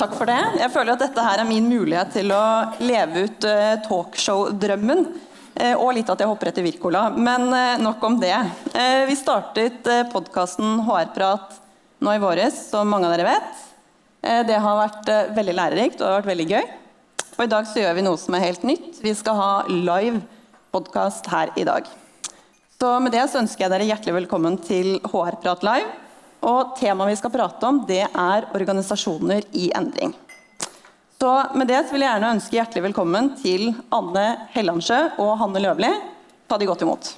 Takk for det. Jeg føler at dette her er min mulighet til å leve ut uh, talkshow-drømmen. Uh, og litt at jeg hopper etter Wirkola. Men uh, nok om det. vi startet podkasten HR-prat nå i våres, som mange av dere vet. det har vært veldig lærerikt og har vært veldig gøy. Og i dag så gjør vi noe som er helt nytt. Vi skal ha live podkast her i dag. Så med det så ønsker jeg dere hjertelig velkommen til HR-prat live. Og temaet vi skal prate om, det er organisasjoner i endring. Så med det så vil jeg gjerne ønske hjertelig velkommen til Anne Hellandsjø og Hanne Løvli. Ta de godt imot.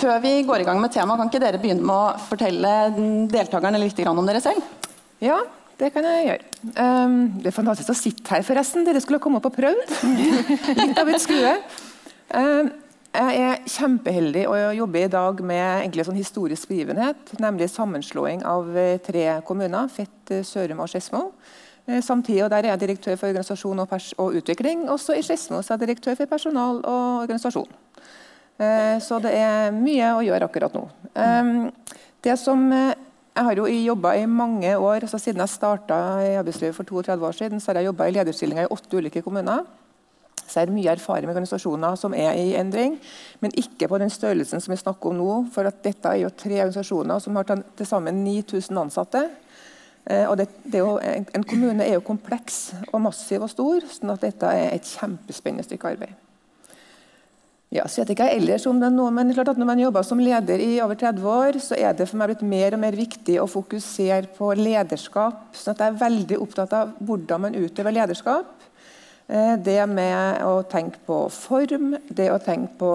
Før vi går i gang med temaet, kan ikke dere begynne med å fortelle deltakerne litt om dere selv? Ja, det kan jeg gjøre. Um, det er fantastisk å sitte her, forresten. Dere skulle ha kommet opp og prøvd. Litt av et skue. Um, jeg er kjempeheldig og jobber i dag med sånn historisk begivenhet. Nemlig sammenslåing av eh, tre kommuner, Fett, eh, Sørum og Skedsmo. Eh, samtidig, Der er jeg direktør for organisasjon og, og utvikling. Også i Skedsmo er jeg direktør for personal og organisasjon. Så det er mye å gjøre akkurat nå. Um, det som jeg har jo jobba i mange år, altså Siden jeg starta i arbeidslivet for 32 år siden, så har jeg jobba i lederstillinger i åtte ulike kommuner. Så jeg har mye erfaring med organisasjoner som er i endring, men ikke på den størrelsen som vi snakker om nå. For dette er jo tre organisasjoner som har til sammen 9000 ansatte. Eh, og det, det jo, En kommune er jo kompleks og massiv og stor, sånn at dette er et kjempespennende stykke arbeid. Ja, så vet ikke jeg ellers om det nå, men klart at Når man jobber som leder i over 30 år, så er det for meg blitt mer og mer viktig å fokusere på lederskap. sånn at Jeg er veldig opptatt av hvordan man utøver lederskap. Eh, det med å tenke på form, det å tenke på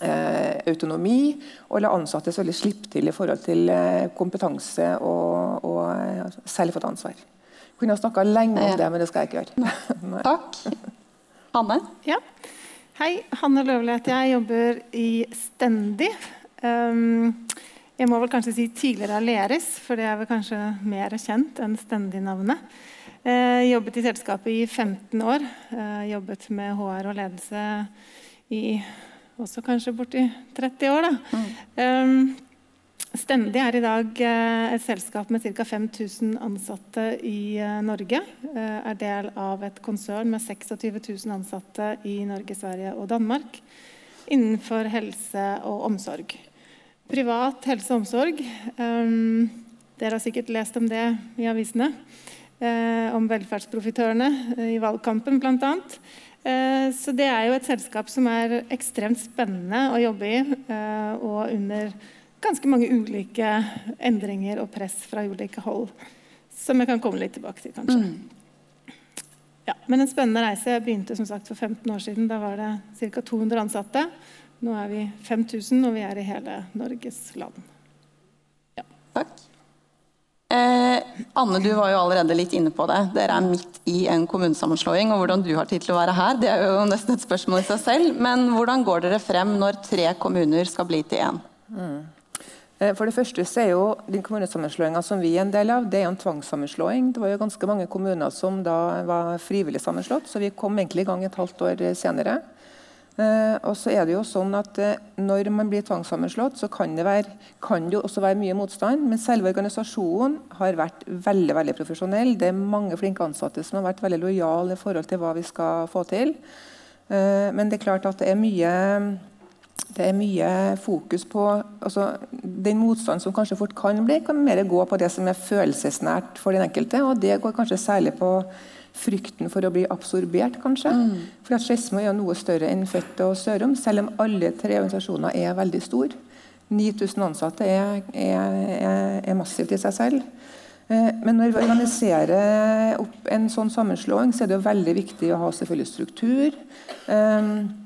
eh, autonomi, og la ansatte slippe til i forhold til eh, kompetanse og, og eh, selv fått ansvar. Jeg kunne ha snakka lenge om det, men det skal jeg ikke gjøre. Takk. Hanne? Ja. Hei, Hanne Løvli heter jeg. Jobber i Stendig. Um, jeg må vel kanskje si tidligere Aleris, for det er vel kanskje mer kjent enn Stendig-navnet. Uh, jobbet i selskapet i 15 år. Uh, jobbet med HR og ledelse i også kanskje borti 30 år. Da. Mm. Um, Stendig er i dag eh, et selskap med ca. 5000 ansatte i eh, Norge. Eh, er del av et konsern med 26 000 ansatte i Norge, Sverige og Danmark innenfor helse og omsorg. Privat helse og omsorg. Dere har sikkert lest om det i avisene. Om velferdsprofitørene i valgkampen, bl.a. Så det er jo et selskap som er ekstremt spennende å jobbe i, og under ganske mange ulike endringer og press fra ulike hold. Som jeg kan komme litt tilbake til, kanskje. Mm. Ja, men en spennende reise. Jeg begynte som sagt for 15 år siden. Da var det ca. 200 ansatte. Nå er vi 5000, og vi er i hele Norges land. Ja. Takk. Eh, Anne, du var jo allerede litt inne på det. Dere er midt i en kommunesammenslåing. og Hvordan du har tid til å være her, det er jo nesten et spørsmål i seg selv. Men hvordan går dere frem når tre kommuner skal bli til én? Mm. Eh, for det første så er jo den kommunesammenslåinga som vi er en del av, det er en tvangssammenslåing. Det var jo ganske mange kommuner som da var frivillig sammenslått, så vi kom egentlig i gang et halvt år senere. Eh, og så er det jo sånn at eh, Når man blir tvangssammenslått, så kan det, være, kan det også være mye motstand. Men selve organisasjonen har vært veldig veldig profesjonell. Det er mange flinke ansatte som har vært veldig lojale i forhold til hva vi skal få til. Men det er klart at det er mye det er mye fokus på altså, Den motstanden som kanskje fort kan bli, kan mer gå på det som er følelsesnært for den enkelte. og Det går kanskje særlig på frykten for å bli absorbert, kanskje. Mm. For at Skedsmo er noe større enn Født og Sørum, selv om alle tre organisasjoner er veldig store. 9000 ansatte er, er, er, er, massivt i seg selv. Eh, men når vi organiserer opp en sånn sammenslåing, så er det jo veldig viktig å ha selvfølgelig struktur. Um,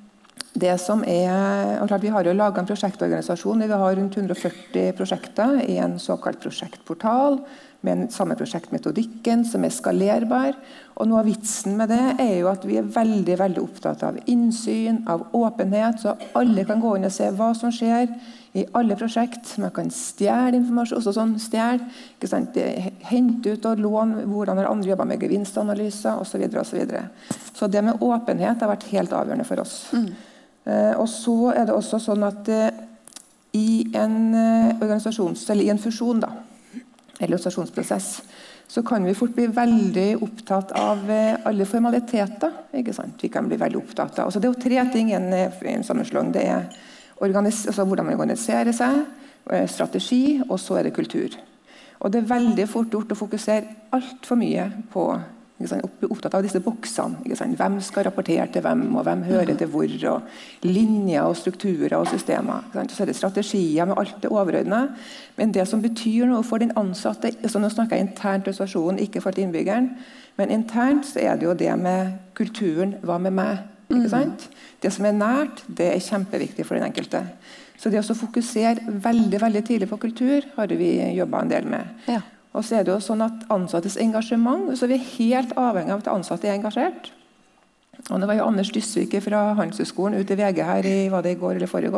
det som er, og klart Vi har jo laga en prosjektorganisasjon. Vi har rundt 140 prosjekter i en såkalt prosjektportal med samme prosjektmetodikken som er skalerbar. Og noe av vitsen med det er jo at vi er veldig veldig opptatt av innsyn, av åpenhet, så alle kan gå inn og se hva som skjer i alle prosjekt. Man kan stjele informasjon, også sånn stjele, hente ut og låne hvordan har andre jobba med gevinstanalyser osv. Så, og så, videre. så det med åpenhet har vært helt avgjørende for oss. Mm. Eh, og så er det også sånn at eh, i en eh, organisasjons, eller i en fusjon da, eller organisasjonsprosess så kan vi fort bli veldig opptatt av alle formaliteter. ikke sant? Vi kan bli veldig opptatt av. Altså, det er jo tre ting i en, en sammenslåing. Det er altså, hvordan man organiserer seg, strategi, og så er det kultur. Og Det er veldig fort gjort å fokusere altfor mye på opptatt av disse boksene. Hvem skal rapportere til hvem, og hvem hører til hvor. og Linjer og strukturer og systemer. Så er det strategier med alt det overordna. Men det som betyr noe for den ansatte så Nå snakker jeg internt organisasjonen, ikke for innbyggeren. Men internt så er det jo det med kulturen. Hva med meg? sant? Det som er nært, det er kjempeviktig for den enkelte. Så det å fokusere veldig veldig tidlig på kultur har vi jobba en del med. Ja. Og så er det jo sånn at ansattes engasjement, så Vi er helt avhengig av at ansatte er engasjert. Og Det var jo Anders Dysvik fra Handelshøyskolen ute i VG her i var det i går eller forrige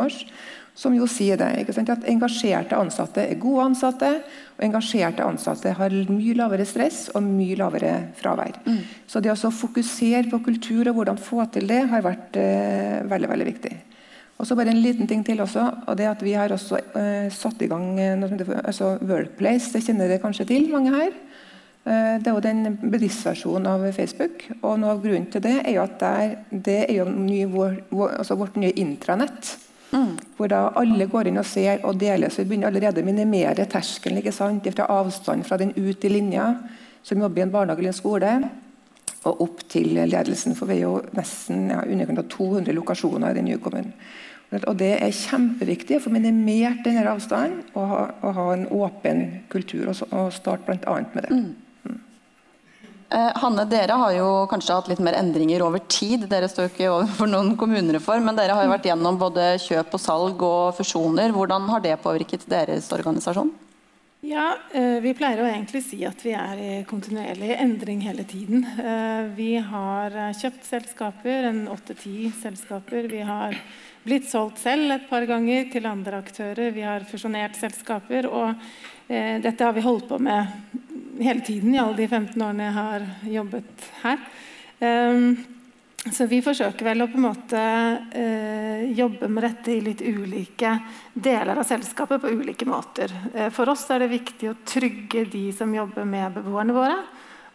som jo sier det. ikke sant, At engasjerte ansatte er gode ansatte. Og engasjerte ansatte har mye lavere stress og mye lavere fravær. Mm. Så det å fokusere på kultur og hvordan få til det, har vært eh, veldig, veldig viktig. Og så bare en liten ting til også, og det at Vi har også eh, satt i gang noe som heter altså Workplace. Det kjenner dere kanskje til, mange her. Eh, det er jo den bedriftsversjonen av Facebook. og noe av grunnen til Det er jo at der, det er jo ny, vår, altså vårt nye intranett. Mm. Hvor da alle går inn og ser og deler. Så vi begynner allerede å minimere terskelen ikke sant? fra avstand fra den ut i linja, som jobber i en barnehage eller en skole, og opp til ledelsen. For vi er jo nesten ja, underkant av 200 lokasjoner i den nye kommunen. Og Det er kjempeviktig å få minimert denne avstanden og ha, og ha en åpen kultur. Og, og starte bl.a. med det. Mm. Mm. Eh, Hanne, dere har jo kanskje hatt litt mer endringer over tid. Dere står jo ikke overfor noen kommunereform, men dere har jo vært gjennom både kjøp og salg og fusjoner. Hvordan har det påvirket deres organisasjon? Ja, eh, Vi pleier å egentlig si at vi er i kontinuerlig endring hele tiden. Eh, vi har kjøpt selskaper, en åtte-ti selskaper. Vi har blitt solgt selv et par ganger til andre aktører. Vi har fusjonert selskaper. Og eh, dette har vi holdt på med hele tiden i alle de 15 årene jeg har jobbet her. Så vi forsøker vel å på en måte eh, jobbe med dette i litt ulike deler av selskapet på ulike måter. Eh, for oss er det viktig å trygge de som jobber med beboerne våre.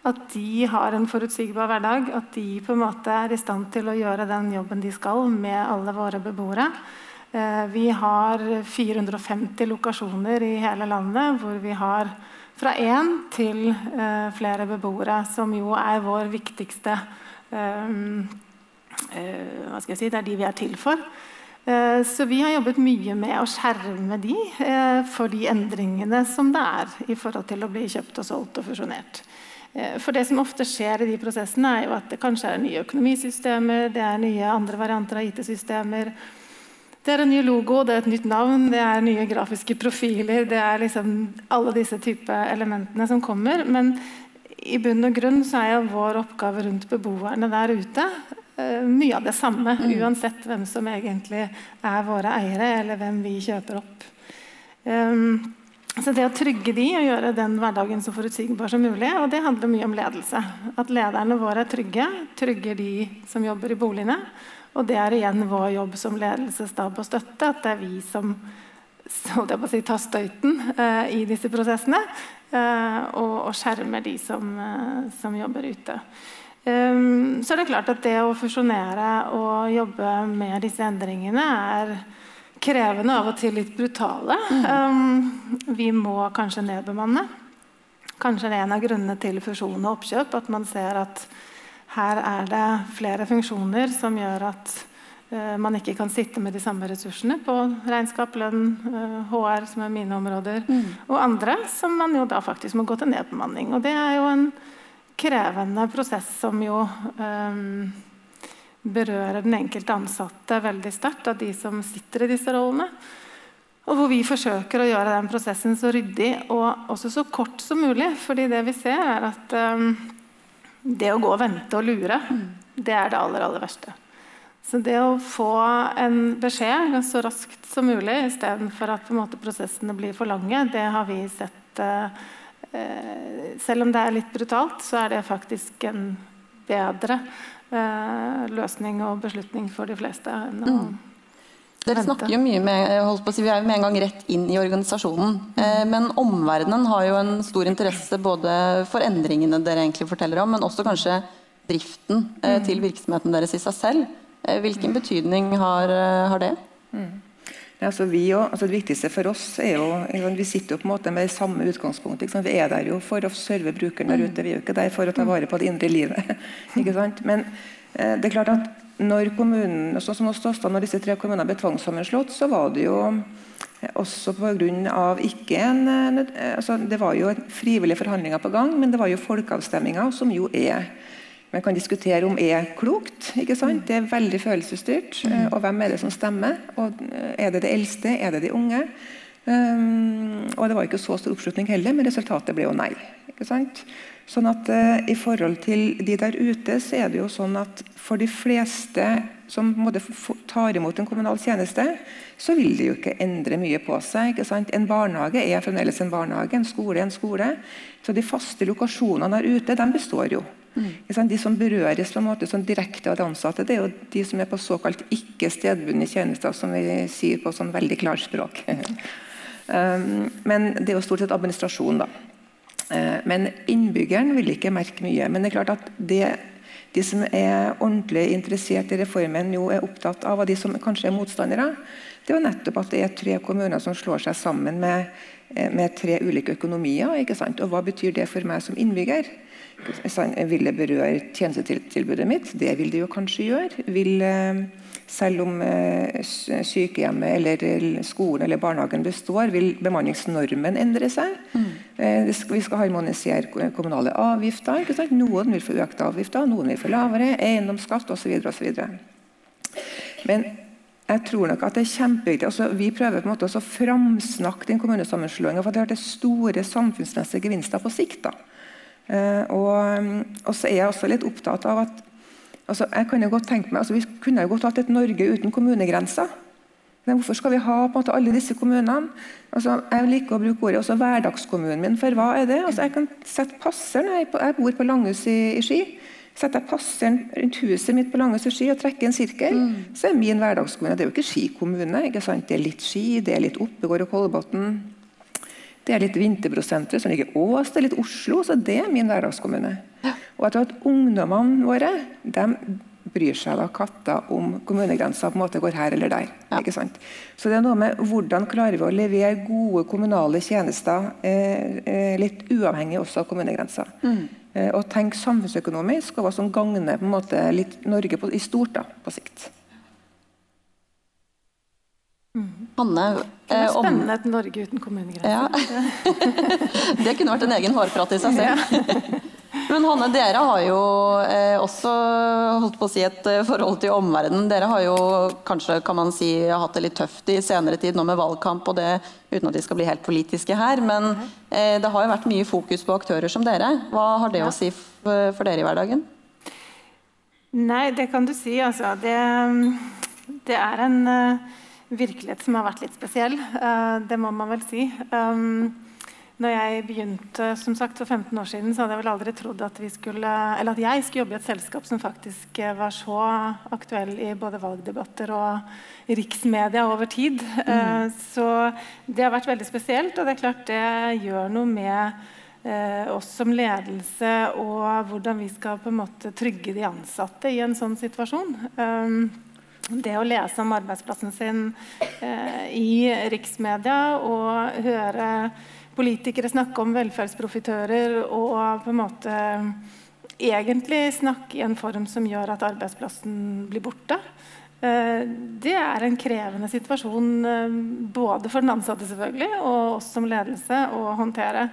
At de har en forutsigbar hverdag, at de på en måte er i stand til å gjøre den jobben de skal med alle våre beboere. Eh, vi har 450 lokasjoner i hele landet hvor vi har fra én til eh, flere beboere, som jo er vår viktigste eh, Hva skal jeg si, Det er de vi er til for. Så vi har jobbet mye med å skjerme de for de endringene som det er i forhold til å bli kjøpt og solgt og fusjonert. Eh, for det som ofte skjer i de prosessene, er jo at det kanskje er nye økonomisystemer, det er nye andre varianter av IT-systemer. Det er en ny logo, det er et nytt navn, det er nye grafiske profiler. Det er liksom alle disse type elementene som kommer. Men i bunn og grunn så er jo vår oppgave rundt beboerne der ute uh, mye av det samme. Mm. Uansett hvem som egentlig er våre eiere, eller hvem vi kjøper opp. Um, så det å trygge de og gjøre den hverdagen så forutsigbar som mulig, og det handler mye om ledelse. At lederne våre er trygge, trygger de som jobber i boligene. Og det er igjen vår jobb som ledelsesstab og støtte, at det er vi som si, tar støyten uh, i disse prosessene. Uh, og, og, skjermer de som, uh, som jobber ute. Um, så er det klart at det å fusjonere og jobbe med disse endringene er krevende, av og til litt brutale. Um, vi må kanskje nedbemanne. Kanskje det er en av grunnene til fusjon og oppkjøp. At man ser at her er det flere funksjoner som gjør at man ikke kan sitte med de samme ressursene på regnskap, lønn, HR, som er mine områder, mm. og andre som man jo da faktisk må gå til nedbemanning. Og det er jo en krevende prosess som jo um, Mm. Eh, mm. eh, mm. eh, berører den enkelte ansatte veldig sterkt, av de som sitter i disse rollene. Og berører den enkelte ansatte veldig sterkt, av de som sitter i disse rollene. Hvor vi forsøker å gjøre den prosessen så ryddig og også så kort som mulig. fordi det vi ser, er at um, det å gå og vente og lure, det er det aller, aller verste. Så det å få en beskjed så raskt som mulig istedenfor at måte, prosessene blir for lange, det har vi sett eh, Selv om det er litt brutalt, så er det faktisk en bedre eh, løsning og beslutning for de fleste enn å mm. Dere snakker jo mye med, holdt på å si, Vi er jo med en gang rett inn i organisasjonen. Eh, men omverdenen har jo en stor interesse både for endringene dere egentlig forteller om, men også kanskje driften eh, til mm. virksomheten deres i seg selv. Eh, hvilken betydning har, har det? Mm. Ja, altså vi altså det viktigste for oss er jo Vi sitter jo på en måte med samme utgangspunkt. Vi er der jo for å serve brukeren der mm. ute. Vi er jo ikke der for å ta vare på det indre livet. Men det er klart at når, kommunen, sånn som hos når disse tre kommunene ble tvangssammenslått, så var det jo også pga. ikke en altså Det var jo frivillige forhandlinger på gang, men det var jo folkeavstemninger, som jo er man kan diskutere om er klokt. ikke sant? Det er veldig følelsesstyrt. Mm. Og hvem er det som stemmer? Og er det de eldste? Er det de unge? Um, og det var ikke så stor oppslutning heller, men resultatet ble jo nei. ikke sant? Sånn at uh, I forhold til de der ute, så er det jo sånn at for de fleste som tar imot en kommunal tjeneste, så vil det jo ikke endre mye på seg. ikke sant? En barnehage er fremdeles en barnehage, en skole er en skole. Så de faste lokasjonene der ute, de består jo. Mm. De som berøres på en måte sånn direkte av de ansatte, det er jo de som er på såkalt ikke stedbundne tjenester, som vi sier på sånn veldig klarspråk. um, men det er jo stort sett administrasjon, da. Uh, men innbyggeren vil ikke merke mye. Men det er klart at det de som er ordentlig interessert i reformen, jo er opptatt av, og de som kanskje er motstandere, det er jo nettopp at det er tre kommuner som slår seg sammen med, eh, med tre ulike økonomier. Og Hva betyr det for meg som innbygger? Vil det berøre tjenestetilbudet mitt? Det vil det jo kanskje gjøre. Vil eh, selv om eh, sykehjemmet eller skolen eller barnehagen består, vil bemanningsnormen endre seg. Mm. Eh, vi skal harmonisere kommunale avgifter. Noen vil få økte avgifter, noen vil få lavere. Eiendomsskatt osv. Men jeg tror nok at det er kjempeviktig. Altså, vi prøver på en måte å framsnakke den kommunesammenslåinga. For det har vært store samfunnsmessige gevinster på sikt. da. Uh, og, og, så er jeg også litt opptatt av at Altså, jeg kan jo godt tenke meg, altså, Vi kunne jo godt hatt et Norge uten kommunegrenser. Men hvorfor skal vi ha måte alle disse kommunene? Altså, jeg liker å bruke ordet også hverdagskommunen min. For hva er det? Altså, jeg kan sette passeren, jeg, jeg bor på Langhus i, i Ski. Setter jeg passeren rundt huset mitt på Langhus i Ski og trekker en sirkel, mm. så er min hverdagskommune Det er jo ikke Ski kommune. ikke sant? Det er litt Ski, det er litt Oppegård og Kolbotn. Det er litt Vinterbro-senteret som ligger Ås, det er litt Oslo. Så det er min hverdagskommune. Og jeg tror at ungdommene våre de bryr seg da katta om kommunegrensa på en måte går her eller der. Ja. ikke sant? Så det er noe med hvordan klarer vi å levere gode kommunale tjenester eh, eh, litt uavhengig også av kommunegrensa. Mm. Eh, og tenk samfunnsøkonomisk og hva som gagner på en måte litt Norge på, i stort da, på sikt. Mm. Hanne, det var eh, spennende et Norge uten kommunegrenser. Ja. det kunne vært en egen hårprat i seg selv. Men Hanne, dere har jo eh, også holdt på å si et eh, forhold til omverdenen. Dere har jo kanskje kan man si, hatt det litt tøft i senere tid nå med valgkamp, og det uten at de skal bli helt politiske her. Men det har jo vært mye fokus på aktører som dere. Hva har det å si for, dere i hverdagen? Nei, det kan du si, altså. Det, det er en virkelighet som har vært litt spesiell. Uh, det må man vel si. Um, når jeg begynte som sagt, for 15 år siden, så hadde jeg vel aldri trodd at, skulle, at jeg skulle jobbe i et selskap som faktisk eh, var så aktuell i både valgdebatter og riksmedia over tid. Mm. Eh, så det har vært veldig spesielt, og det er klart det gjør noe med eh, oss som ledelse og hvordan vi skal på en måte trygge de ansatte i en sånn situasjon. Det å lese om arbeidsplassen sin i riksmedia og høre politikere snakke om velferdsprofitører og på en måte egentlig snakke i en form som gjør at arbeidsplassen blir borte. Eh, det er en krevende situasjon eh, både for den ansatte selvfølgelig, og oss som ledelse å håndtere.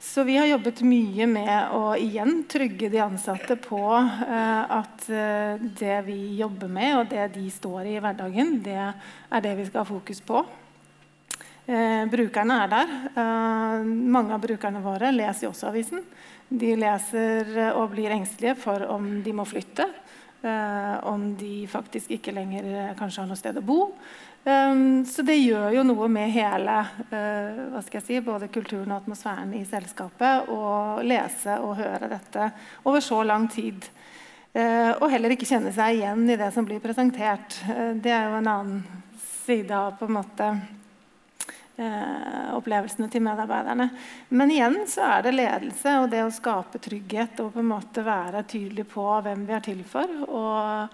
Så vi har jobbet mye med å igjen trygge de ansatte på eh, at det vi jobber med, og det de står i i hverdagen, det er det vi skal ha fokus på. Eh, brukerne er der. Eh, mange av brukerne våre leser også avisen. De leser eh, og blir engstelige for om de må flytte. Eh, om de faktisk ikke lenger eh, kanskje har noe sted å bo. Um, så det gjør jo noe med hele uh, hva skal jeg si, både kulturen og atmosfæren i selskapet å lese og høre dette over så lang tid. Uh, og heller ikke kjenne seg igjen i det som blir presentert. Uh, det er jo en annen side av på en måte opplevelsene til medarbeiderne. Men igjen så er det ledelse og det å skape trygghet og på en måte være tydelig på hvem vi er til for. og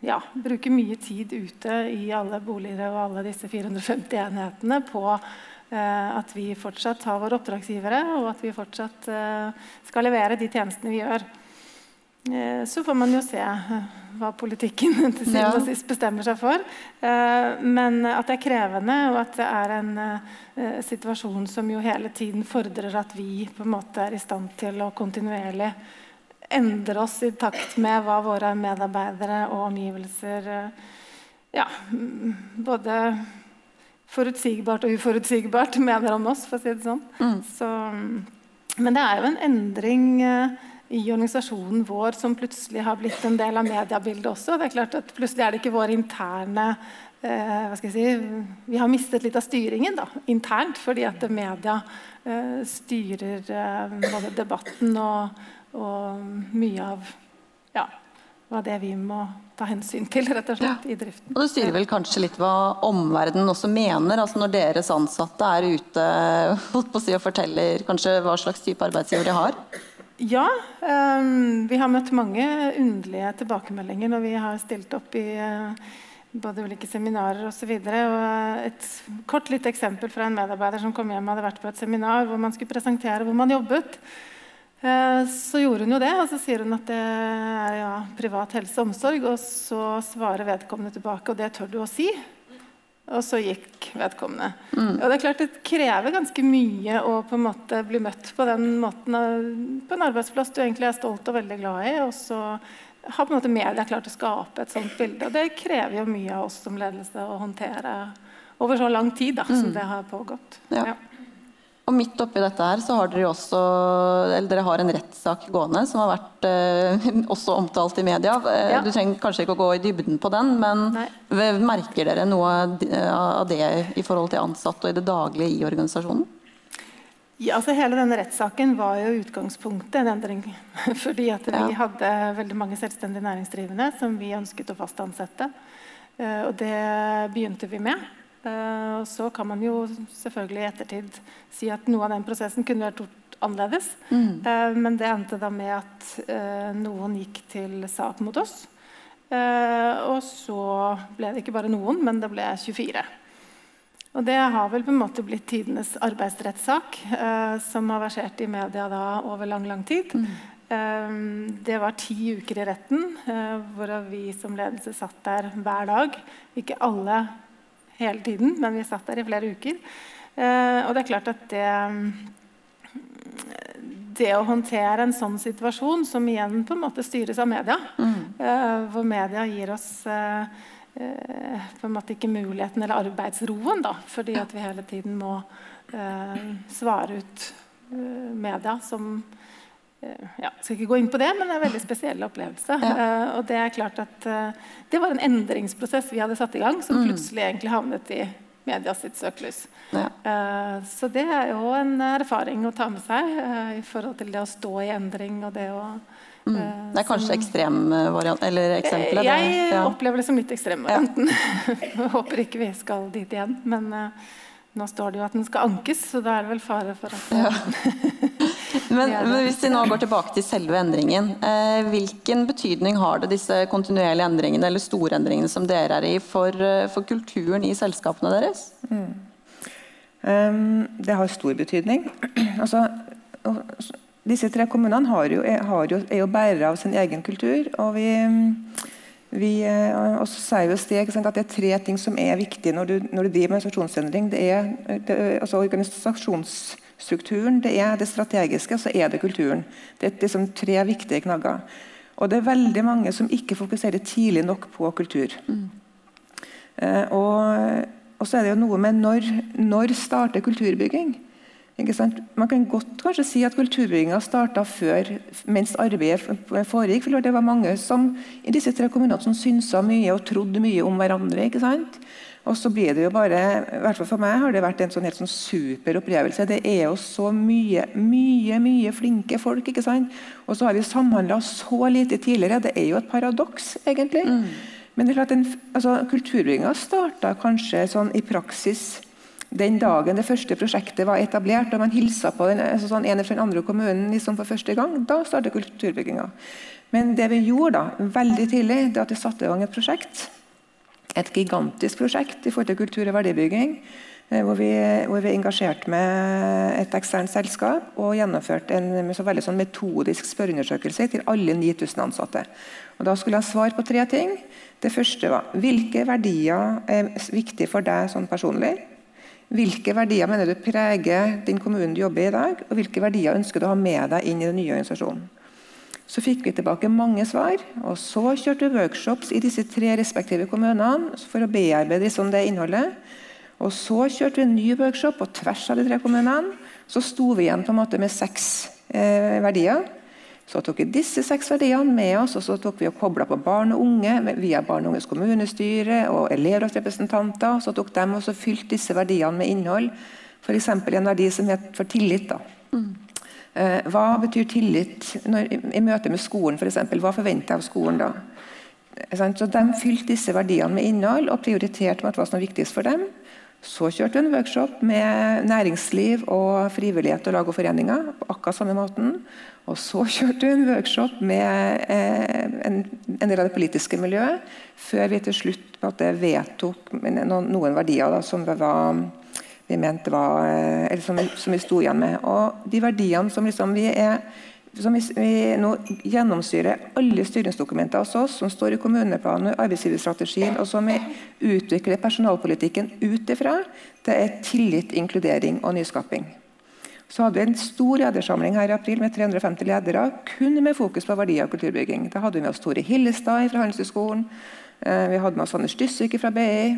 ja, bruker mye tid ute i alle boliger og alle disse 450 enhetene på eh, at vi fortsatt har våre oppdragsgivere, og at vi fortsatt eh, skal levere de tjenestene vi gjør. Eh, så får man jo se hva politikken til syvende og sist bestemmer seg for. Eh, men at det er krevende, og at det er en situasjon som jo hele tiden fordrer at vi på en måte er i stand til å kontinuerlig endre oss i takt med hva våre medarbeidere og omgivelser eh, ja, både forutsigbart og uforutsigbart mener om oss, for å si det sånn. Mm. Så, men det er jo en endring eh, i organisasjonen vår som plutselig har blitt en del av mediebildet også. Det er klart at Plutselig er det ikke vår interne eh, hva skal jeg si, Vi har mistet litt av styringen da, internt fordi at media eh, styrer eh, både debatten og og mye av ja, hva det vi må ta hensyn til rett og slett, ja. i driften. Og Det sier vel kanskje litt hva omverdenen også mener, altså når deres ansatte er ute si, og forteller kanskje hva slags type arbeidsgiver de har? Ja, um, vi har møtt mange underlige tilbakemeldinger når vi har stilt opp i uh, både ulike seminarer osv. Et kort litt eksempel fra en medarbeider som kom hjem og hadde vært på et seminar hvor man skulle presentere hvor man jobbet. Eh, så gjorde hun jo det, og så sier hun at det er ja, privat helse og omsorg. Og så svarer vedkommende tilbake, og det tør du å si. Og så gikk vedkommende. Mm. Og det er klart det krever ganske mye å på en måte bli møtt på den måten på en arbeidsplass du egentlig er stolt og veldig glad i. Og så har på en måte media klart å skape et sånt bilde. Og det krever jo mye av oss som ledelse å håndtere over så lang tid da, som mm. det har pågått. Ja. ja. Og midt oppi dette her så har dere også eller dere har en rettssak gående som har vært eh, også omtalt i media. Eh, ja. Du trenger kanskje ikke å gå i dybden på den, men Nei. merker dere noe av det i forhold til ansatte og i det daglige i organisasjonen? Ja, altså Hele denne rettssaken var jo utgangspunktet en endring. Fordi at vi ja. hadde veldig mange selvstendig næringsdrivende som vi ønsket å fast ansette. Eh, og det begynte vi med. Uh, så kan man jo selvfølgelig i ettertid si at noe av den prosessen kunne vært gjort annerledes. Mm. Uh, men det endte da med at uh, noen gikk til sak mot oss. og så ble det ikke bare noen, men det ble 24. Og det har vel på en måte blitt tidenes arbeidsrettssak, som har versert i media da over lang, lang tid. Mm. Det var ti uker i retten, hvorav vi som ledelse satt der hver dag. Ikke alle hele tiden, men vi satt der i flere uker. Eh, og det er klart at det det å håndtere en sånn situasjon, som igjen på en måte styres av media, mm. eh, hvor media gir oss eh, på en måte ikke muligheten eller arbeidsroen, da, fordi at vi hele tiden må svare ut media som ja, jeg skal ikke gå inn på det, men det er en veldig spesiell opplevelse. Ja. Uh, og Det er klart at uh, det var en endringsprosess vi hadde satt i gang, som mm. plutselig egentlig havnet i media sitt søkelys. Ja. Uh, så det er jo en erfaring å ta med seg i forhold til det å stå i endring og det å mm. Det er kanskje ekstremvarianten eller eksempelet? Jeg ja. opplever det som litt ekstremvarianten. Ja. Håper ikke vi skal dit igjen. Men nå står det jo at den skal ankes, så da er det vel fare for at ja. Men, men, hvis vi nå går tilbake til selve endringen, eh, hvilken betydning har det disse kontinuerlige endringene eller store endringene som dere er i, for, eh, for kulturen i selskapene deres? Mm. Um, det har stor betydning. altså, disse tre kommunene har jo, har jo, er jo bærere av sin egen kultur. og vi... Vi eh, sier steg, at Det er tre ting som er viktige når du, når du driver med organisasjonsendring. Det er, det, altså organisasjons strukturen, det er det strategiske, så er det kulturen. Det er liksom tre viktige knagger. Og det er veldig mange som ikke fokuserer tidlig nok på kultur. Mm. Eh, og og så er det jo noe med når, når starter kulturbygging. Man kan godt kanskje si at kulturbygginga starta før, mens arbeidet foregikk. for Det var mange som, i disse tre kommunene som synsa mye og trodde mye om hverandre. ikke sant? Og så blir det jo bare, i hvert fall For meg har det vært en sånn helt sånn super opplevelse. Det er jo så mye mye, mye flinke folk. ikke sant? Og så har vi samhandla så lite tidligere. Det er jo et paradoks, egentlig. Mm. Men det er klart, den, altså, kulturbygginga starta kanskje sånn i praksis den dagen det første prosjektet var etablert, og man hilsa på den, altså sånn ene fra den andre kommunen liksom for første gang, da startet kulturbygginga. Men det vi gjorde da, veldig tidlig, det at vi satte i gang et prosjekt. Et gigantisk prosjekt i forhold til kultur- og verdibygging. Eh, hvor vi, hvor vi engasjerte med et eksternt selskap og gjennomførte en så veldig sånn metodisk spørreundersøkelse til alle 9000 ansatte. Og da skulle jeg svare på tre ting. Det første var hvilke verdier er viktige for deg sånn personlig. Hvilke verdier mener du preger din kommune du jobber i i dag, og hvilke verdier ønsker du å ha med deg inn i den nye organisasjonen? Så fikk vi tilbake mange svar, og så kjørte vi workshops i disse tre respektive kommunene for å bearbeide liksom det innholdet. Og så kjørte vi en ny workshop på tvers av de tre kommunene. Så sto vi igjen på en måte med seks eh, verdier. Så tok vi disse seks verdiene med oss og så tok vi og kobla på barn og unge via Barn og unges kommunestyre og elevrådsrepresentanter. Så tok de og fylte disse verdiene med innhold. F.eks. en verdi som het for tillit. da. Mm. Eh, hva betyr tillit når, i møte med skolen? For eksempel, hva forventer jeg av skolen da? Så De fylte disse verdiene med innhold og prioriterte hva som var viktigst for dem. Så kjørte vi en workshop med næringsliv og frivillighet og lag og foreninger. på akkurat samme måten. Og så kjørte vi en workshop med eh, en, del av det politiske miljøet, før vi til slutt vedtok noen verdier da, som, var, vi mente var, eh, eller som, som, vi sto igjen med. Og de verdiene som liksom vi er som vi, vi nå gjennomsyrer alle styringsdokumenter hos oss, som står i kommuneplanen og arbeidsgiverstrategien, og som vi utvikler personalpolitikken ut ifra, det er tillit, inkludering og nyskaping. Så hadde vi en stor ledersamling her i april med 350 ledere, kun med fokus på verdier og kulturbygging. Da hadde vi med oss Tore Hillestad fra Handelshøyskolen, eh, vi hadde med oss Anders Dyssvik fra BI,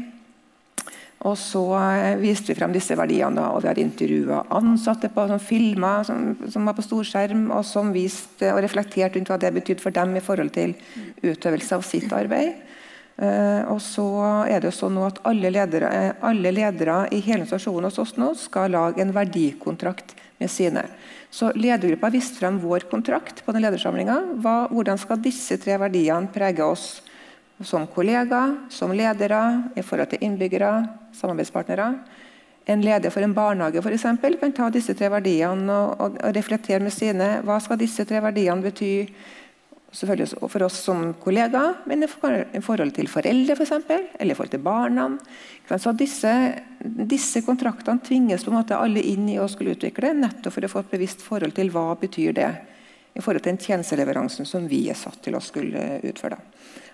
og så eh, viste vi frem disse verdiene. Og Vi har intervjua ansatte på sånn filmer som, som, var på storskjerm, og som viste og reflekterte rundt hva det betydde for dem i forhold til utøvelse av sitt arbeid. Uh, og så er det jo sånn at alle ledere, alle ledere i hele organisasjonen hos oss nå skal lage en verdikontrakt med sine. Så Ledergruppa viste frem vår kontrakt på den ledersamlinga. Hvordan skal disse tre verdiene prege oss? Som kollegaer, som ledere, i forhold til innbyggere, samarbeidspartnere. En leder for en barnehage for eksempel, kan ta disse tre verdiene og, og, og, reflektere med sine. Hva skal disse tre verdiene bety selvfølgelig for oss som kollegaer, men i forhold til foreldre for eksempel, eller i forhold til barna. Så disse, disse, kontraktene tvinges på en måte alle inn i å skulle utvikle, nettopp for å få et bevisst forhold til hva betyr det i forhold til den tjenesteleveransen som vi er satt til å skulle utføre.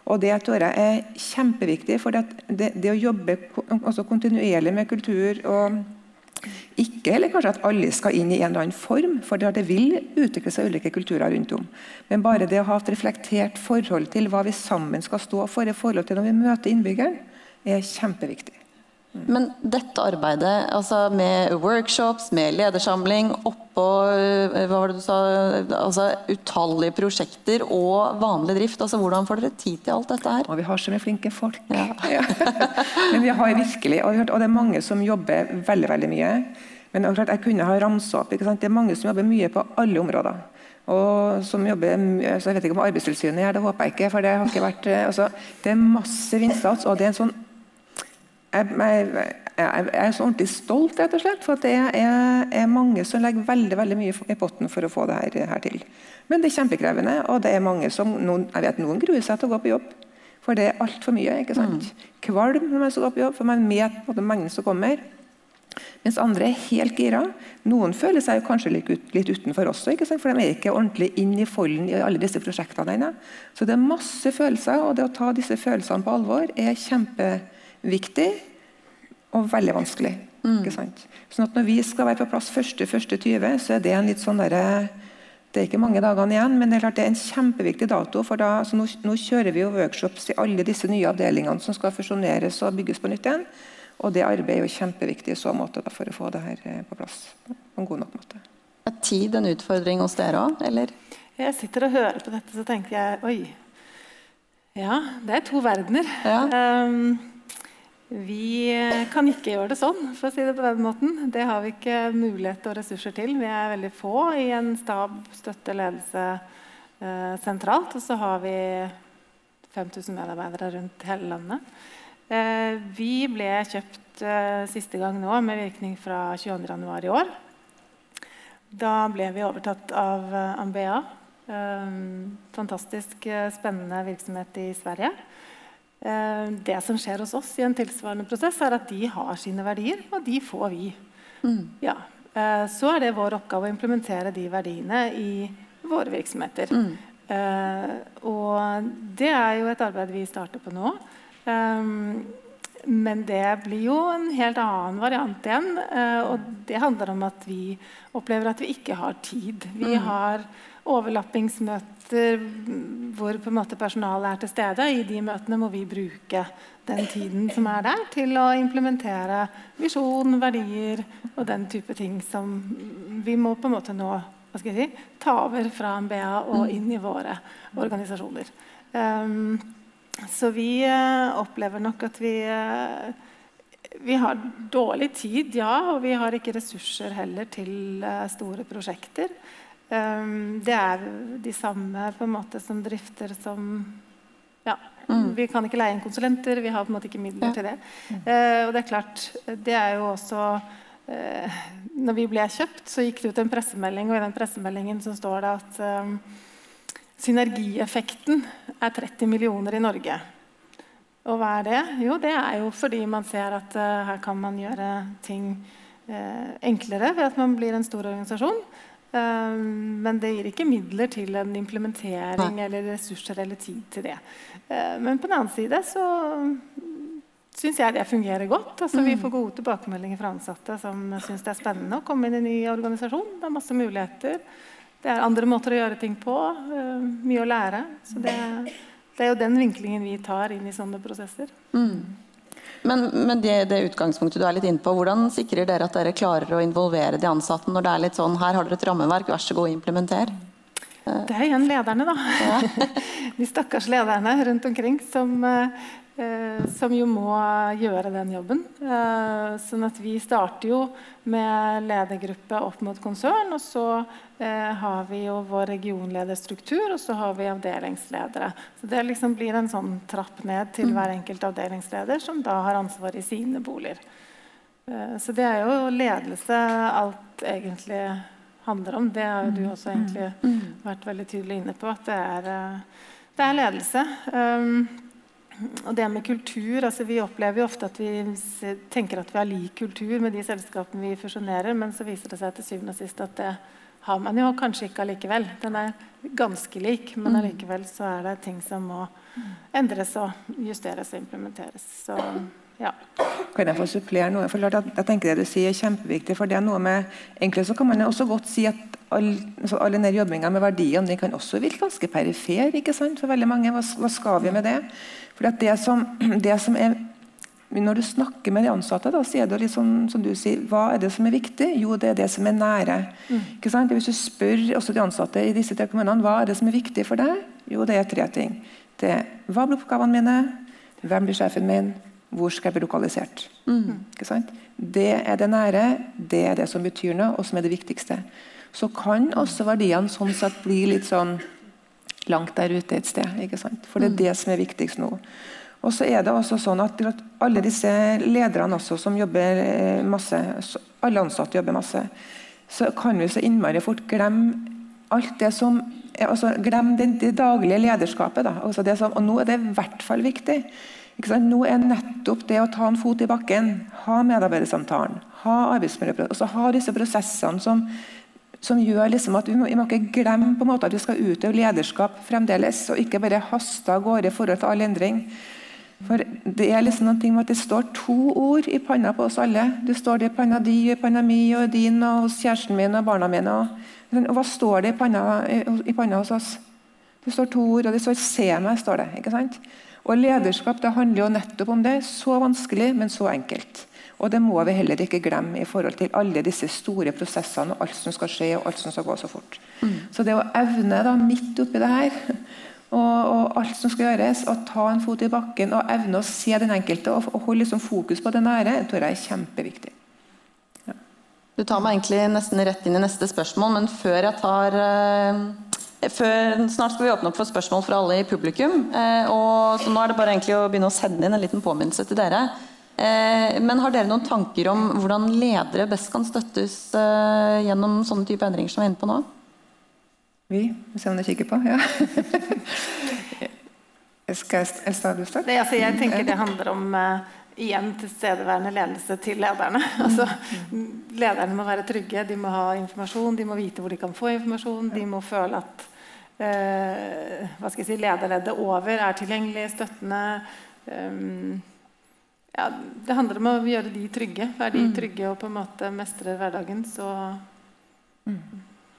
Og Det tror jeg er kjempeviktig. for det, det, å jobbe kontinuerlig med kultur og ikke eller kanskje at alle skal inn i en eller annen form, for det vil utvikle seg ulike kulturer rundt om. Men bare det å ha et reflektert forhold til hva vi sammen skal stå for i forhold til når vi møter innbyggeren, er kjempeviktig. Men dette arbeidet altså med workshops, med ledersamling, oppå eh, hva var det du sa, altså utallige prosjekter og vanlig drift. altså Hvordan får dere tid til alt dette her? Og Vi har så mye flinke folk. Ja. ja. Men vi har virkelig, og det er mange som jobber veldig veldig mye. Men jeg kunne ha ramsa opp. Det er mange som jobber mye på alle områder. Og som jobber, så Jeg vet ikke om Arbeidstilsynet gjør det, håper jeg ikke. for Det har ikke vært, eh, altså, det er massiv innsats. og det er en sånn jeg, jeg, jeg, er så ordentlig stolt, rett og slett. For det er, er, mange som legger veldig veldig mye i potten for å få det her, her, til. Men det er kjempekrevende, og det er mange som noen, jeg vet noen gruer seg til å gå på jobb. For det er altfor mye. ikke sant? Mm. Kvalm når man skal gå på jobb, for man vet på mengden som kommer. Mens andre er helt gira. Noen føler seg kanskje litt, litt utenfor også, ikke sant? for de er ikke ordentlig inn i folden i alle disse prosjektene ennå. Så det er masse følelser, og det å ta disse følelsene på alvor er kjempeviktig viktig og veldig vanskelig. Mm. ikke sant? Sånn at Når vi skal være på plass 1.1.20, så er det en litt sånn der, det er ikke mange dagene igjen, men det er, klart det er en kjempeviktig dato. for da, nå, nå, kjører vi jo workshops i alle disse nye avdelingene som skal fusjoneres og bygges på nytt igjen. Og det arbeidet er jo kjempeviktig i så måte da, for å få det her eh, på plass på en god nok måte. Er tid en utfordring hos dere òg, eller? Jeg sitter og hører på dette, så tenker jeg oi. Ja, det er to verdener. Ja. Um, vi kan ikke gjøre det sånn, for å si det på den måten. Det har vi ikke mulighet og ressurser til. Vi er veldig få i en stab, støtte, ledelse eh, sentralt. Og så har vi 5000 medarbeidere rundt hele landet. Eh, vi ble kjøpt eh, siste gang nå med virkning fra 22.1 i år. Da ble vi overtatt av eh, Ambea. Eh, fantastisk eh, spennende virksomhet i Sverige. Eh, det som skjer hos oss i en tilsvarende prosess, er at de har sine verdier, og de får vi. Ja. Eh, så er det vår oppgave å implementere de verdiene i våre virksomheter. Mm. og det er jo et arbeid vi starter på nå. Men det blir jo en helt annen variant igjen. Og det handler om at vi opplever at vi ikke har tid. Vi har overlappingsmøter hvor på en måte personalet er til stede. I de møtene må vi bruke den tiden som er der, til å implementere visjon, verdier og den type ting som vi må på en måte nå hva skal jeg si, ta over fra MBA og inn i våre organisasjoner. Um, så vi uh, opplever nok at vi uh, vi har dårlig tid, ja, og vi har ikke ressurser heller til uh, store prosjekter. Um, det er de samme på en måte som drifter som ja, mm. Vi kan ikke leie inn konsulenter, vi har på en måte ikke midler ja. til det. Uh, og det er klart, det er jo også uh, Når vi ble kjøpt, så gikk det ut en pressemelding, og i den pressemeldingen så står det at um, synergieffekten er 30 millioner i Norge. Og hva er det? Jo, det er jo fordi man ser at her kan man gjøre ting enklere ved at man blir en stor organisasjon. Ehm, men det gir ikke midler til en implementering eller ressurser eller tid til det. Ehm, men på den annen side så syns jeg det fungerer godt. Altså, vi mm. får gode tilbakemeldinger fra ansatte som syns det er spennende å komme inn i en ny organisasjon. Det er masse muligheter. Det er andre måter å gjøre ting på. Ehm, mye å lære. Så det, det er jo den vinklingen vi tar inn i sånne prosesser. Mm. Men, men det, det, utgangspunktet du er litt inne på, hvordan sikrer dere at dere klarer å involvere de ansatte når det er litt sånn her har dere et rammeverk, vær så god, implementer? Det er igjen lederne, da. Ja. de stakkars lederne rundt omkring som Eh, som jo må gjøre den jobben. Eh, sånn at vi starter jo med ledergruppe opp mot konsern. Og så eh, har vi jo vår regionlederstruktur, og så har vi avdelingsledere. Så det liksom blir en sånn trapp ned til hver enkelt avdelingsleder, som da har ansvar i sine boliger. Eh, så det er jo ledelse alt egentlig handler om. Det har jo du også egentlig vært veldig tydelig inne på, at det er, eh, det er ledelse. Og det med kultur, altså Vi opplever jo ofte at vi tenker at vi har lik kultur med de selskapene vi fusjonerer, men så viser det seg til syvende og sist at det har man jo kanskje ikke allikevel. Den er ganske lik, men mm. allikevel så er det ting som må endres og justeres og implementeres. Så ja. Kan jeg få supplere noe? For jeg, jeg tenker Det du sier er kjempeviktig. for det er noe med, Egentlig så kan man også godt si at all, altså all denne jobbinga med verdiene den kan også virke ganske perifer ikke sant, for veldig mange. Hva, hva skal vi med det? For det som, det som er når du snakker med de ansatte, da, så er det litt sånn som du sier, hva er det som er viktig? Jo, det er det som er nære. Mm. Ikke sant? Hvis du spør også de ansatte i disse tre kommunene hva er det som er viktig for deg, jo, det er tre ting. Det er hva blir oppgavene mine? Hvem blir sjefen min? Hvor skal jeg bli lokalisert? Mm. Ikke sant? Det er det nære, det er det som betyr noe, og som er det viktigste. Så kan også verdiene sånn sett bli litt sånn langt der ute et sted. ikke sant? For det er mm. det som er viktigst nå. Og så er det også sånn at Alle disse lederne også som jobber eh, masse, alle ansatte jobber masse, så kan vi så innmari fort glemme alt det som altså Glem det, det daglige lederskapet. Da. Altså det som, og Nå er det i hvert fall viktig. Nå er nettopp det å ta en fot i bakken, ha medarbeidersamtalen, ha arbeidsmiljøprosesser, altså ha disse prosessene som som gjør liksom at vi må, vi må, ikke glemme på en måte at vi skal utøve lederskap fremdeles, og ikke bare haste av gårde i forhold til all endring. For Det er liksom noen ting med at det står to ord i panna på oss alle. Det står det i panna di, i panna mi, og din, og hos kjæresten min og barna mine. Og, og hva står det i panna, i, i panna hos oss? Det står to ord, og det står 'se meg'. står det, ikke sant? Og lederskap det handler jo nettopp om det. Så vanskelig, men så enkelt. Og det må vi heller ikke glemme i forhold til alle disse store prosessene og alt som skal skje og alt som skal gå så fort. Mm. Så det å evne da, midt oppi det her og, og, alt som skal gjøres, å ta en fot i bakken og evne å se den enkelte og, og holde liksom fokus på det nære, tror jeg er kjempeviktig. Ja. Du tar meg egentlig nesten rett inn i neste spørsmål, men før jeg tar uh, før, Snart skal vi åpne opp for spørsmål fra alle i publikum. Eh, og så Nå er det bare egentlig å begynne å sende inn en liten påminnelse til dere. Eh, men har dere noen tanker om hvordan ledere best kan støttes eh, gjennom sånne type endringer som vi er inne på nå? Vi? Vi ser om du kikker på? Ja. Skal jeg starte? Altså, jeg tenker det handler om uh, igjen tilstedeværende ledelse til lederne. Altså, lederne må være trygge, de må ha informasjon, de må vite hvor de kan få informasjon. De må føle at hva skal jeg si, lederleddet over er tilgjengelig, støttende. Um, ja, det handler om å gjøre de trygge. Er de mm. trygge og på en måte mestrer hverdagen, så, mm.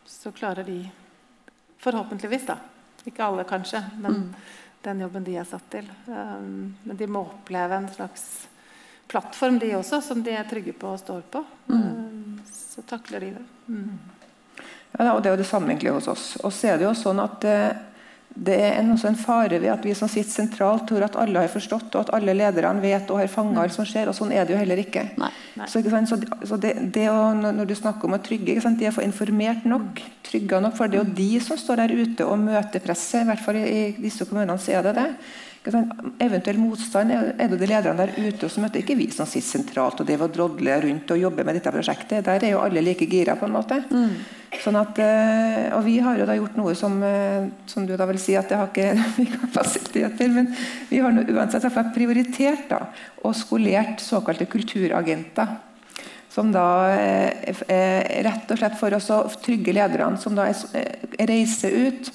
så klarer de Forhåpentligvis, da. Ikke alle, kanskje, men mm. den jobben de er satt til. Um, men de må oppleve en slags plattform, de også, som de er trygge på og står på. Um, så takler de det. Mm. Ja, og Det er jo det samme egentlig hos oss. Og så er det jo sånn at uh, det er også en fare ved at vi som sitter sentralt, tror at alle har forstått, og at alle lederne vet og har fanga alt som skjer. og Sånn er det jo heller ikke. Nei, nei. Så, så, så det, det å, Når du snakker om å trygge, de er for informert nok, trygga nok, for det er jo de som står der ute og møter presset. I hvert fall i, i disse kommunene så er det det. Eventuell motstand er, det de lederne der ute som møter, ikke vi som sitter sentralt og driver drodler rundt og jobber med dette prosjektet. Der er jo alle like gira, på en måte. Mm. Sånn at, eh, og vi har jo da gjort noe som, eh, som du da vil si at det har ikke kapasitet til, men vi har uansett prioritert da, og skolert såkalte kulturagenter. Som da er rett og slett for oss å trygge lederne, som da reiser ut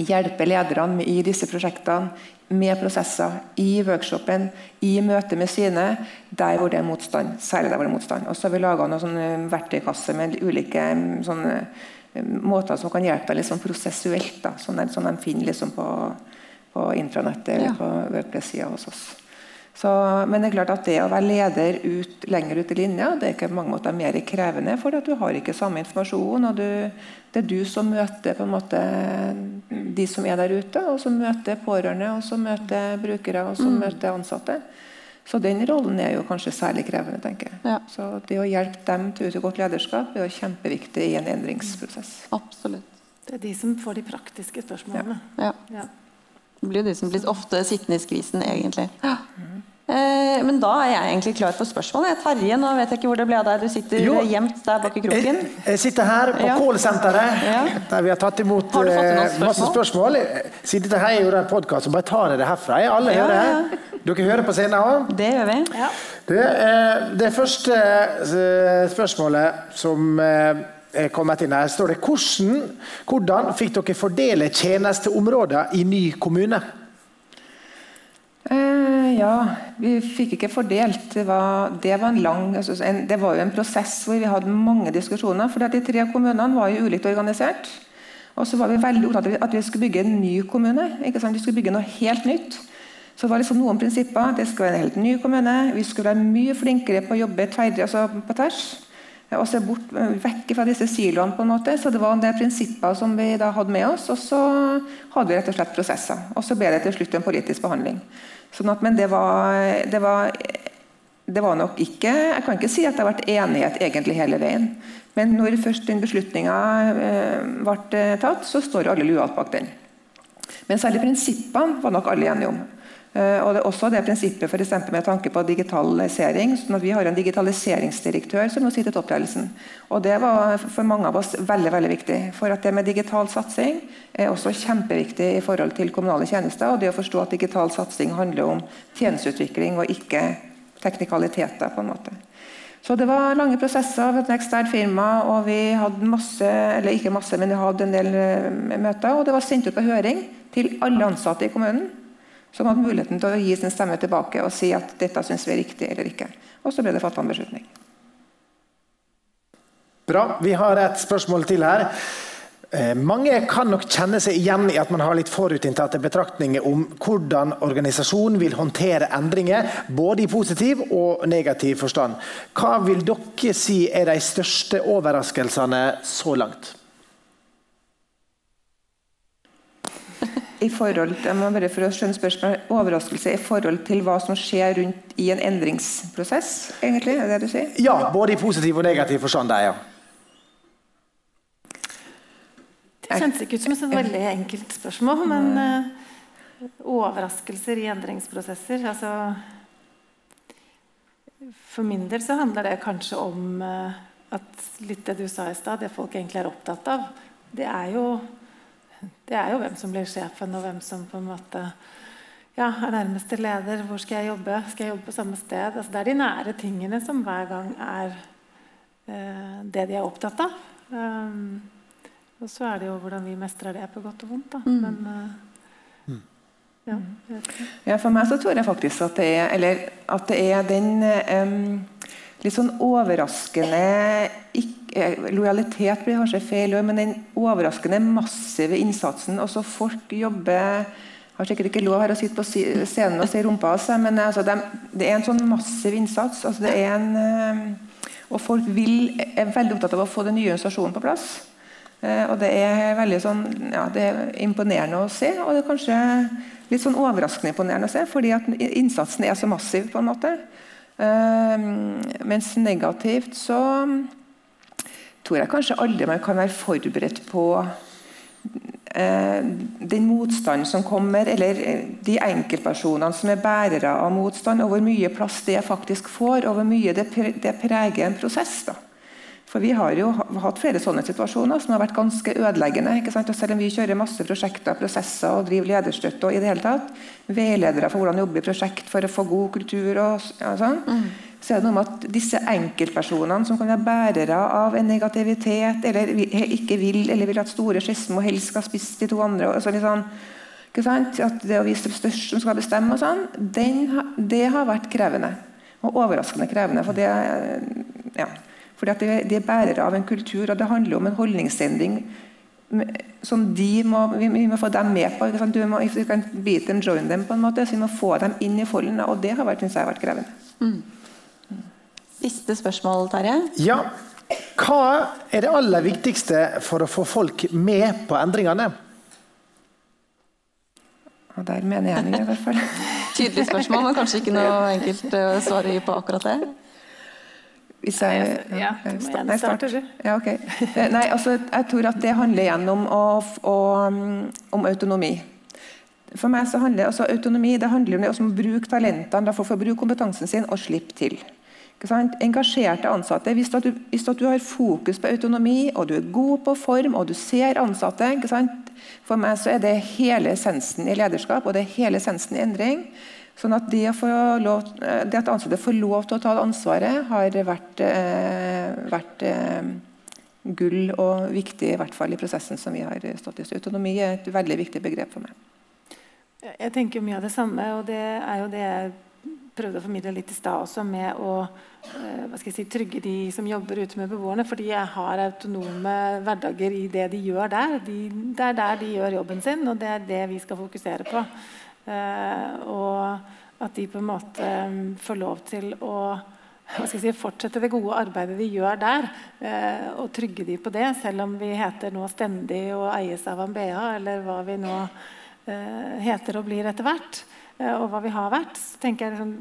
hjelpe lederne i disse prosjektene med prosesser, i workshopen, i møte med sine, der hvor det er motstand. Særlig der hvor det er motstand. Og så har vi laga noen verktøykasse med ulike mm, sånne, mm, måter som kan hjelpe deg liksom prosessuelt. Da, som, de, som de finner liksom på, på intranettet eller ja. på Workplace-sida hos oss. Så, men det er klart at det å være leder ut, lenger ut i linja det er ikke på mange måter mer krevende, for at du har ikke samme informasjon. og du, Det er du som møter på en måte de som er der ute, og som møter pårørende, og som møter brukere og som mm. møter ansatte. Så den rollen er jo kanskje særlig krevende. tenker jeg. Ja. Så Det å hjelpe dem til å utøve godt lederskap er jo kjempeviktig i en endringsprosess. Absolutt. Det er de som får de praktiske spørsmålene. Ja. ja. Det blir de som blir ofte sittende i skvisen, egentlig. Ja. Eh, men da er jeg egentlig klar for spørsmål. Terje, nå vet jeg ikke hvor det ble av deg. Du sitter jo, gjemt der bak i kroken. Jeg, jeg sitter her på ja. Callsenteret, ja. der vi har tatt imot har spørsmål? masse spørsmål. Siden dette her er jo en podkast, så bare tar jeg det herfra. Alle ja, hører. Dere hører på scenen òg? Det gjør vi. Det, eh, det første spørsmålet som kommet inn her, står det hvordan, hvordan fikk dere fordele tjenesteområder i ny kommune? Eh, ja, vi fikk ikke fordelt. Det var, det var, en lang, altså en, det var jo en prosess hvor vi hadde mange diskusjoner. For de tre kommunene var jo ulikt organisert. Og så var vi veldig opptatt av at vi skulle bygge en ny kommune. ikke sant? Vi skulle bygge noe helt nytt. Så det var liksom noen prinsipper. Det skulle være en helt ny kommune. Vi skulle være mye flinkere på å jobbe tverr, altså på tvers. Og se bort, vekk fra disse siloene. på en måte. Så det var en del prinsipper som vi da hadde med oss. Og så hadde vi rett og slett prosesser. Og så ble det til slutt en politisk behandling. Sånn at, men det var, det var, det var nok ikke Jeg kan ikke si at det har vært enighet egentlig hele veien. Men når først den beslutninga eh, ble tatt, så står alle lojalt bak den. Men særlig prinsippene var nok alle enige om. Uh, og det er også det prinsippet for med tanke på digitalisering. sånn at Vi har en digitaliseringsdirektør som nå sitter i toppledelsen. Og Det var for mange av oss veldig veldig viktig. For at det med digital satsing er også kjempeviktig i forhold til kommunale tjenester. Og det å forstå at digital satsing handler om tjenesteutvikling og ikke teknikaliteter. på en måte. Så det var lange prosesser ved et eksternt firma, og vi hadde masse, eller ikke masse, men vi hadde en del eh, møter. Og det var sendt ut på høring til alle ansatte i kommunen som hadde muligheten til å gi sin stemme tilbake og si at dette syns vi er riktig eller ikke. Og så ble det fattet en beslutning. Bra. Vi har et spørsmål til her. Eh, mange kan nok kjenne seg igjen i at man har litt forutinntatte betraktninger om hvordan organisasjonen vil håndtere endringer, både i positiv og negativ forstand. Hva vil dere si er de største overraskelsene så langt? I forhold til, jeg må bare for å skjønne spørsmål, Overraskelse i forhold til hva som skjer rundt i en endringsprosess? egentlig, er det det du sier? Ja, både i positiv og negativ forstand. Der, ja. Det kjennes ikke ut som et veldig enkelt spørsmål, men uh, overraskelser i endringsprosesser altså, For min del så handler det kanskje om uh, at litt det du sa i stad, det folk egentlig er opptatt av, det er jo det er jo hvem som blir sjefen, og hvem som på en måte ja, er nærmeste leder. Hvor skal jeg jobbe? Skal jeg jobbe på samme sted? Altså, det er de nære tingene som hver gang er eh, det de er opptatt av. Um, og så er det jo hvordan vi mestrer det på godt og vondt. Da. Mm. Men uh, ja, ja, For meg så tror jeg faktisk at det er, eller, at det er den um, litt sånn overraskende ikke, eh, Lojalitet blir kanskje feil men den overraskende massive innsatsen. Også folk jobber har sikkert ikke lov her å sitte på scenen og se rumpa av seg, men altså, de, det er en sånn massiv innsats. Altså, det er en, eh, og folk vil, er veldig opptatt av å få den nye organisasjonen på plass. Eh, og Det er veldig sånn, ja, det er imponerende å se, og det er kanskje litt sånn overraskende imponerende å se, fordi at innsatsen er så massiv. på en måte. Ehm, mens negativt så tror jeg kanskje aldri man kan være forberedt på eh, den motstanden som kommer, eller eh, de enkeltpersonene som er bærere av motstand, og hvor mye plass det faktisk får, og hvor mye det, preger en prosess. da. For Vi har jo hatt flere sånne situasjoner som har vært ganske ødeleggende. Og selv om vi kjører masse prosjekter prosesser og driver lederstøtte og i det hele tatt, veiledere for hvordan jobbe i prosjekt for å få god kultur, og, ja, sånn, mm. så er det noe med at disse enkeltpersonene som kan være bærere av en negativitet, eller ikke vil, eller vil at store skismer og helst skal spise de to andre og sånn, sånn ikke sant? At det å vise størst som skal bestemme, og sånn, den, det har vært krevende. Og overraskende krevende. for det ja, fordi at de er bærere av en kultur, og det handler om en holdningsendring som de må, vi, må få dem med på. Du må, if you can beat them, join them, på en måte, så Vi må få dem inn i folden, og det har vært, jeg, vært krevende. Mm. Siste spørsmål, Terje. Ja. Hva er det aller viktigste for å få folk med på endringene? Og der mener jeg i hvert fall. Tydelig spørsmål, men kanskje ikke noe enkelt å svare på akkurat det? Hvis jeg, ja, ja, start. Ja, okay. Eh, nei, altså, jeg tror at det handler igjen om, om autonomi. For meg så handler altså, autonomi det handler om det å bruke talentene for å bruke kompetansen sin og slippe til. Engasjerte ansatte. Hvis, du, hvis du har fokus på autonomi, og du er god på form og du ser ansatte For meg så er det hele essensen i lederskap og det er hele essensen i endring. Sånn at det, lov, eh, det, at ansatte får lov til å ta ansvaret, har vært, eh, vært eh, gull og viktig i hvert fall i prosessen som vi har stått i. Så autonomi er et veldig viktig begrep for meg. Jeg tenker mye av det samme, og det er jo det jeg prøvde å formidle litt i stad også, med å jeg si, trygge de som jobber ute med beboerne. Fordi jeg har autonome hverdager i det de gjør der. De, det er der de gjør jobben sin, og det er det vi skal fokusere på. Eh, og at de på en måte mm, får lov til å si, fortsette det gode arbeidet de gjør der, eh, og trygge de på det, selv om vi heter nå Stendig og eies av Ambea, eller hva vi nå eh, heter og blir etter hvert, og hva vi har vært. så tenker jeg liksom,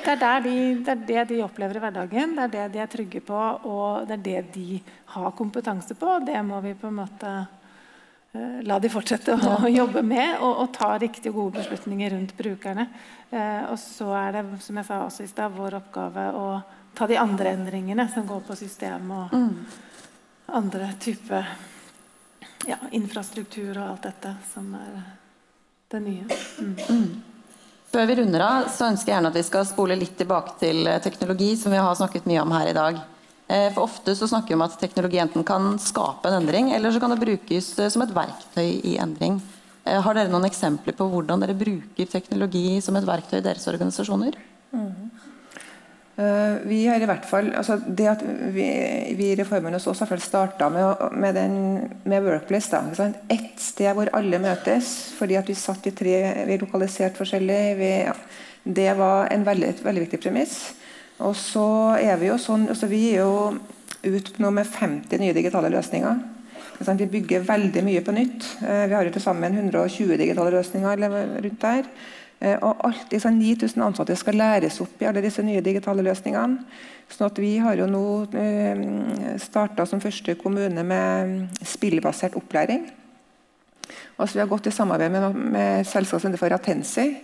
det er, de, det er, det de opplever i hverdagen, det er det de er trygge på, og det er det de har kompetanse på. Det må vi på en måte la de fortsette å, å jobbe med og, og, ta riktige og gode beslutninger rundt brukerne. Eh, og så er det som jeg sa også i sted, vår oppgave å ta de andre endringene som går på system og mm. andre type ja, infrastruktur og alt dette som er det nye. Mm. Mm. Før vi runder av, så ønsker jeg gjerne at vi skal spole litt tilbake til teknologi, som vi har snakket mye om her i dag. Eh, for Ofte så snakker vi om at teknologi enten kan skape en endring, eller så kan det brukes eh, som et verktøy i endring. Eh, har dere noen eksempler på hvordan dere bruker teknologi som et verktøy i deres organisasjoner? Mm. Eh, vi har i hvert fall, altså det at vi, vi i Reformen hos oss har starta med, med, med, Workplace. Da, Ett sted hvor alle møtes, fordi at vi satt i tre, vi lokaliserte forskjellig. Vi, det var en veldig, veldig viktig premiss. Og så er Vi jo sånn, altså vi er jo ut nå med 50 nye digitale løsninger. Vi bygger veldig mye på nytt. Eh, vi har jo til sammen 120 digitale løsninger rundt der. Eh, og alt 9000 ansatte skal læres opp i alle disse nye digitale løsningene. sånn at Vi har jo nå eh, starta som første kommune med spillbasert opplæring. Altså, vi har gått i samarbeid med, med selskapet for Atensi.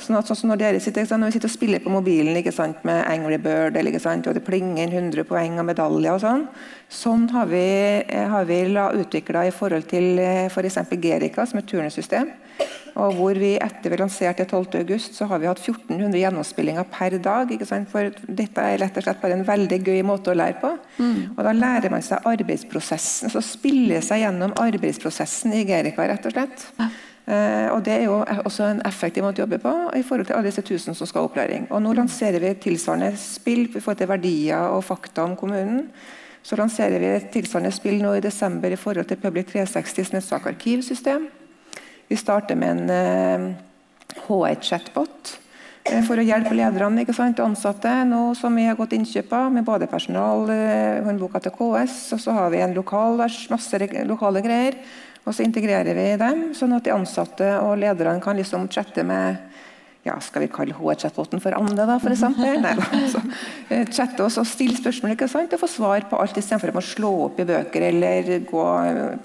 Sånn at, sånn når, dere sitter, når vi sitter og spiller på mobilen sant, med Angry Bird, og det plinger 100 poeng og medaljer og sånn, sånn har vi, eh, har vi utvikla i forhold til f.eks. For Gerica, som er turnussystem. Og hvor vi etter vi lanserte 12.8, så har vi hatt 1400 gjennomspillinger per dag. For dette er rett og slett bare en veldig gøy måte å lære på. Mm. Og da lærer man seg arbeidsprosessen. Så spiller seg gjennom arbeidsprosessen i Gerica, rett og slett. Uh, og Det er jo også en effektiv måte å jobbe på i forhold til alle disse tusen som skal ha opplæring. Og Nå lanserer vi tilsvarende spill i forhold til verdier og fakta om kommunen. Så lanserer vi et tilsvarende spill nå i desember i forhold til Public 360s nettsakarkivsystem. Vi starter med en HR-chatbot eh, for å hjelpe lederne og ansatte nå som vi har gått innkjøp av, med både personal, eh, håndboka til KS, og så har vi en lokal, masse lokale greier. Og så integrerer vi dem, sånn at de ansatte og lederne kan liksom chatte med ja, skal vi kalle HR-chatboten for Ande, da, f.eks.? Altså, eh, chatte oss og stille spørsmål ikke sant? og få svar på alt istedenfor å slå opp i bøker eller gå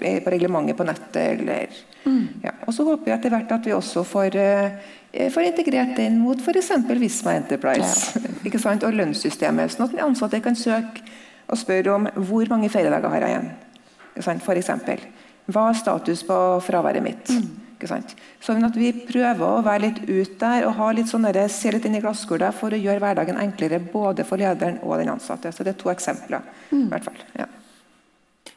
på reglementet på nettet. Eller, mm. ja. Og så håper vi etter hvert at vi også får, uh, får integrert den mot f.eks. Visma Enterprise ja. ikke sant? og lønnssystemet, sånn at de ansatte kan søke og spørre om hvor mange feriedager har jeg igjen. For eksempel. Hva er status på fraværet mitt? Mm. Sånn at Vi prøver å være litt ut der og ha litt sånne, se litt inn i glasskula for å gjøre hverdagen enklere både for lederen og den ansatte. Så Det er to eksempler. Mm. Hvert fall. Ja.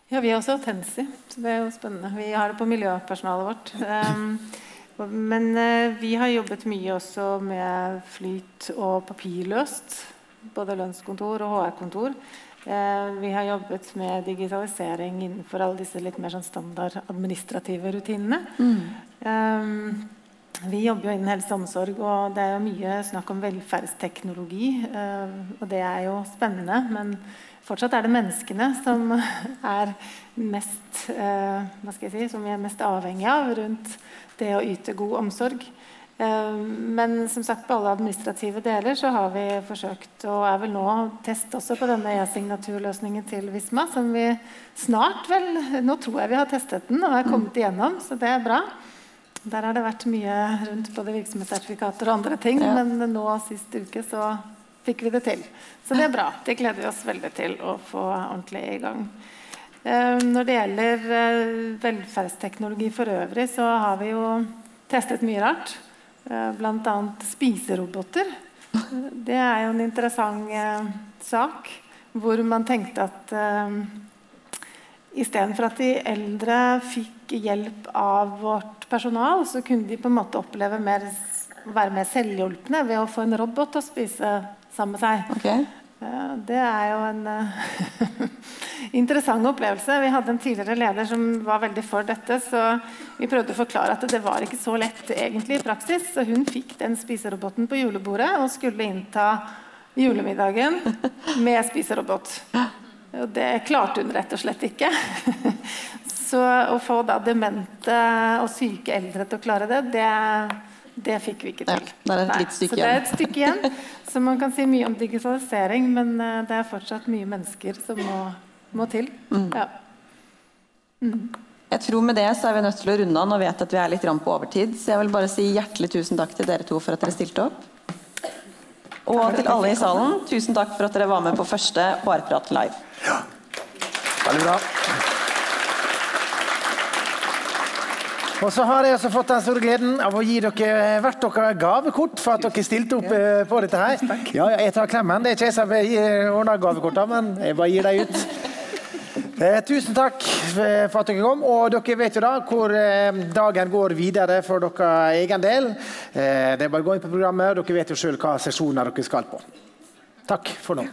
ja, vi har også Tensi, så det er jo spennende. Vi har det på miljøpersonalet vårt. Um, men uh, vi har jobbet mye også med flyt og papirløst. Både lønnskontor og HR-kontor. Eh, vi har jobbet med digitalisering innenfor alle disse litt mer sånn standard administrative rutinene. Mm. Um, vi jobber jo innen helse og omsorg, og det er jo mye snakk om velferdsteknologi. Uh, og det er jo spennende, men fortsatt er det menneskene som er mest, hva skal jeg si, som vi er mest avhengige av rundt det å yte god omsorg. Eh, men som sagt på alle administrative deler så har vi forsøkt og er vel nå test også på denne e-signaturløsningen til Visma. Som vi snart vel Nå tror jeg vi har testet den og er kommet igjennom, så det er bra. Der har det vært mye rundt både virksomhetssertifikater og andre ting, ja. men nå sist uke så fikk vi det til. Så det er bra. Det gleder vi oss veldig til å få ordentlig i gang. Eh, når det gjelder eh, velferdsteknologi for øvrig, så har vi jo testet mye rart. Eh, Bl.a. spiseroboter. Det er jo en interessant eh, sak. Hvor man tenkte at eh, istedenfor at de eldre fikk hjelp av vårt personal, så kunne de på en måte oppleve mer, være mer selvhjulpne ved å få en robot å spise sammen med seg. Okay. Det er jo en interessant opplevelse. Vi hadde en tidligere leder som var veldig for dette, så vi prøvde å forklare at det var ikke så lett egentlig i praksis. Så hun fikk den spiseroboten på julebordet og skulle innta julemiddagen med spiserobot. Og det klarte hun rett og slett ikke. Så å få da demente og syke eldre til å klare det, det det fikk vi ikke til. Ja, det er et stykke igjen. Så det er et stykke igjen. Så man kan si mye om digitalisering, men eh, det er fortsatt mye mennesker som må, må til. Mm. Ja. Mm. Jeg tror Med det så er vi nødt til å runde av. og vet at vi er litt på overtid. Så jeg vil bare si hjertelig tusen takk til dere to for at dere stilte opp. Og til alle i salen, tusen takk for at dere var med på første HR-prat live. Ja. Veldig bra. Og så har jeg også fått den store gleden av å gi dere hvert dere gavekort for at dere stilte opp eh, på dette her. Ja, jeg tar klemmen. Det er ikke jeg som ordner gavekortene, men jeg bare gir dem ut. Eh, tusen takk for at dere kom. Og dere vet jo da hvor eh, dagen går videre for dere egen del. Eh, det er bare å gå inn på programmet, og dere vet jo sjøl hva sesjoner dere skal på. Takk for nå.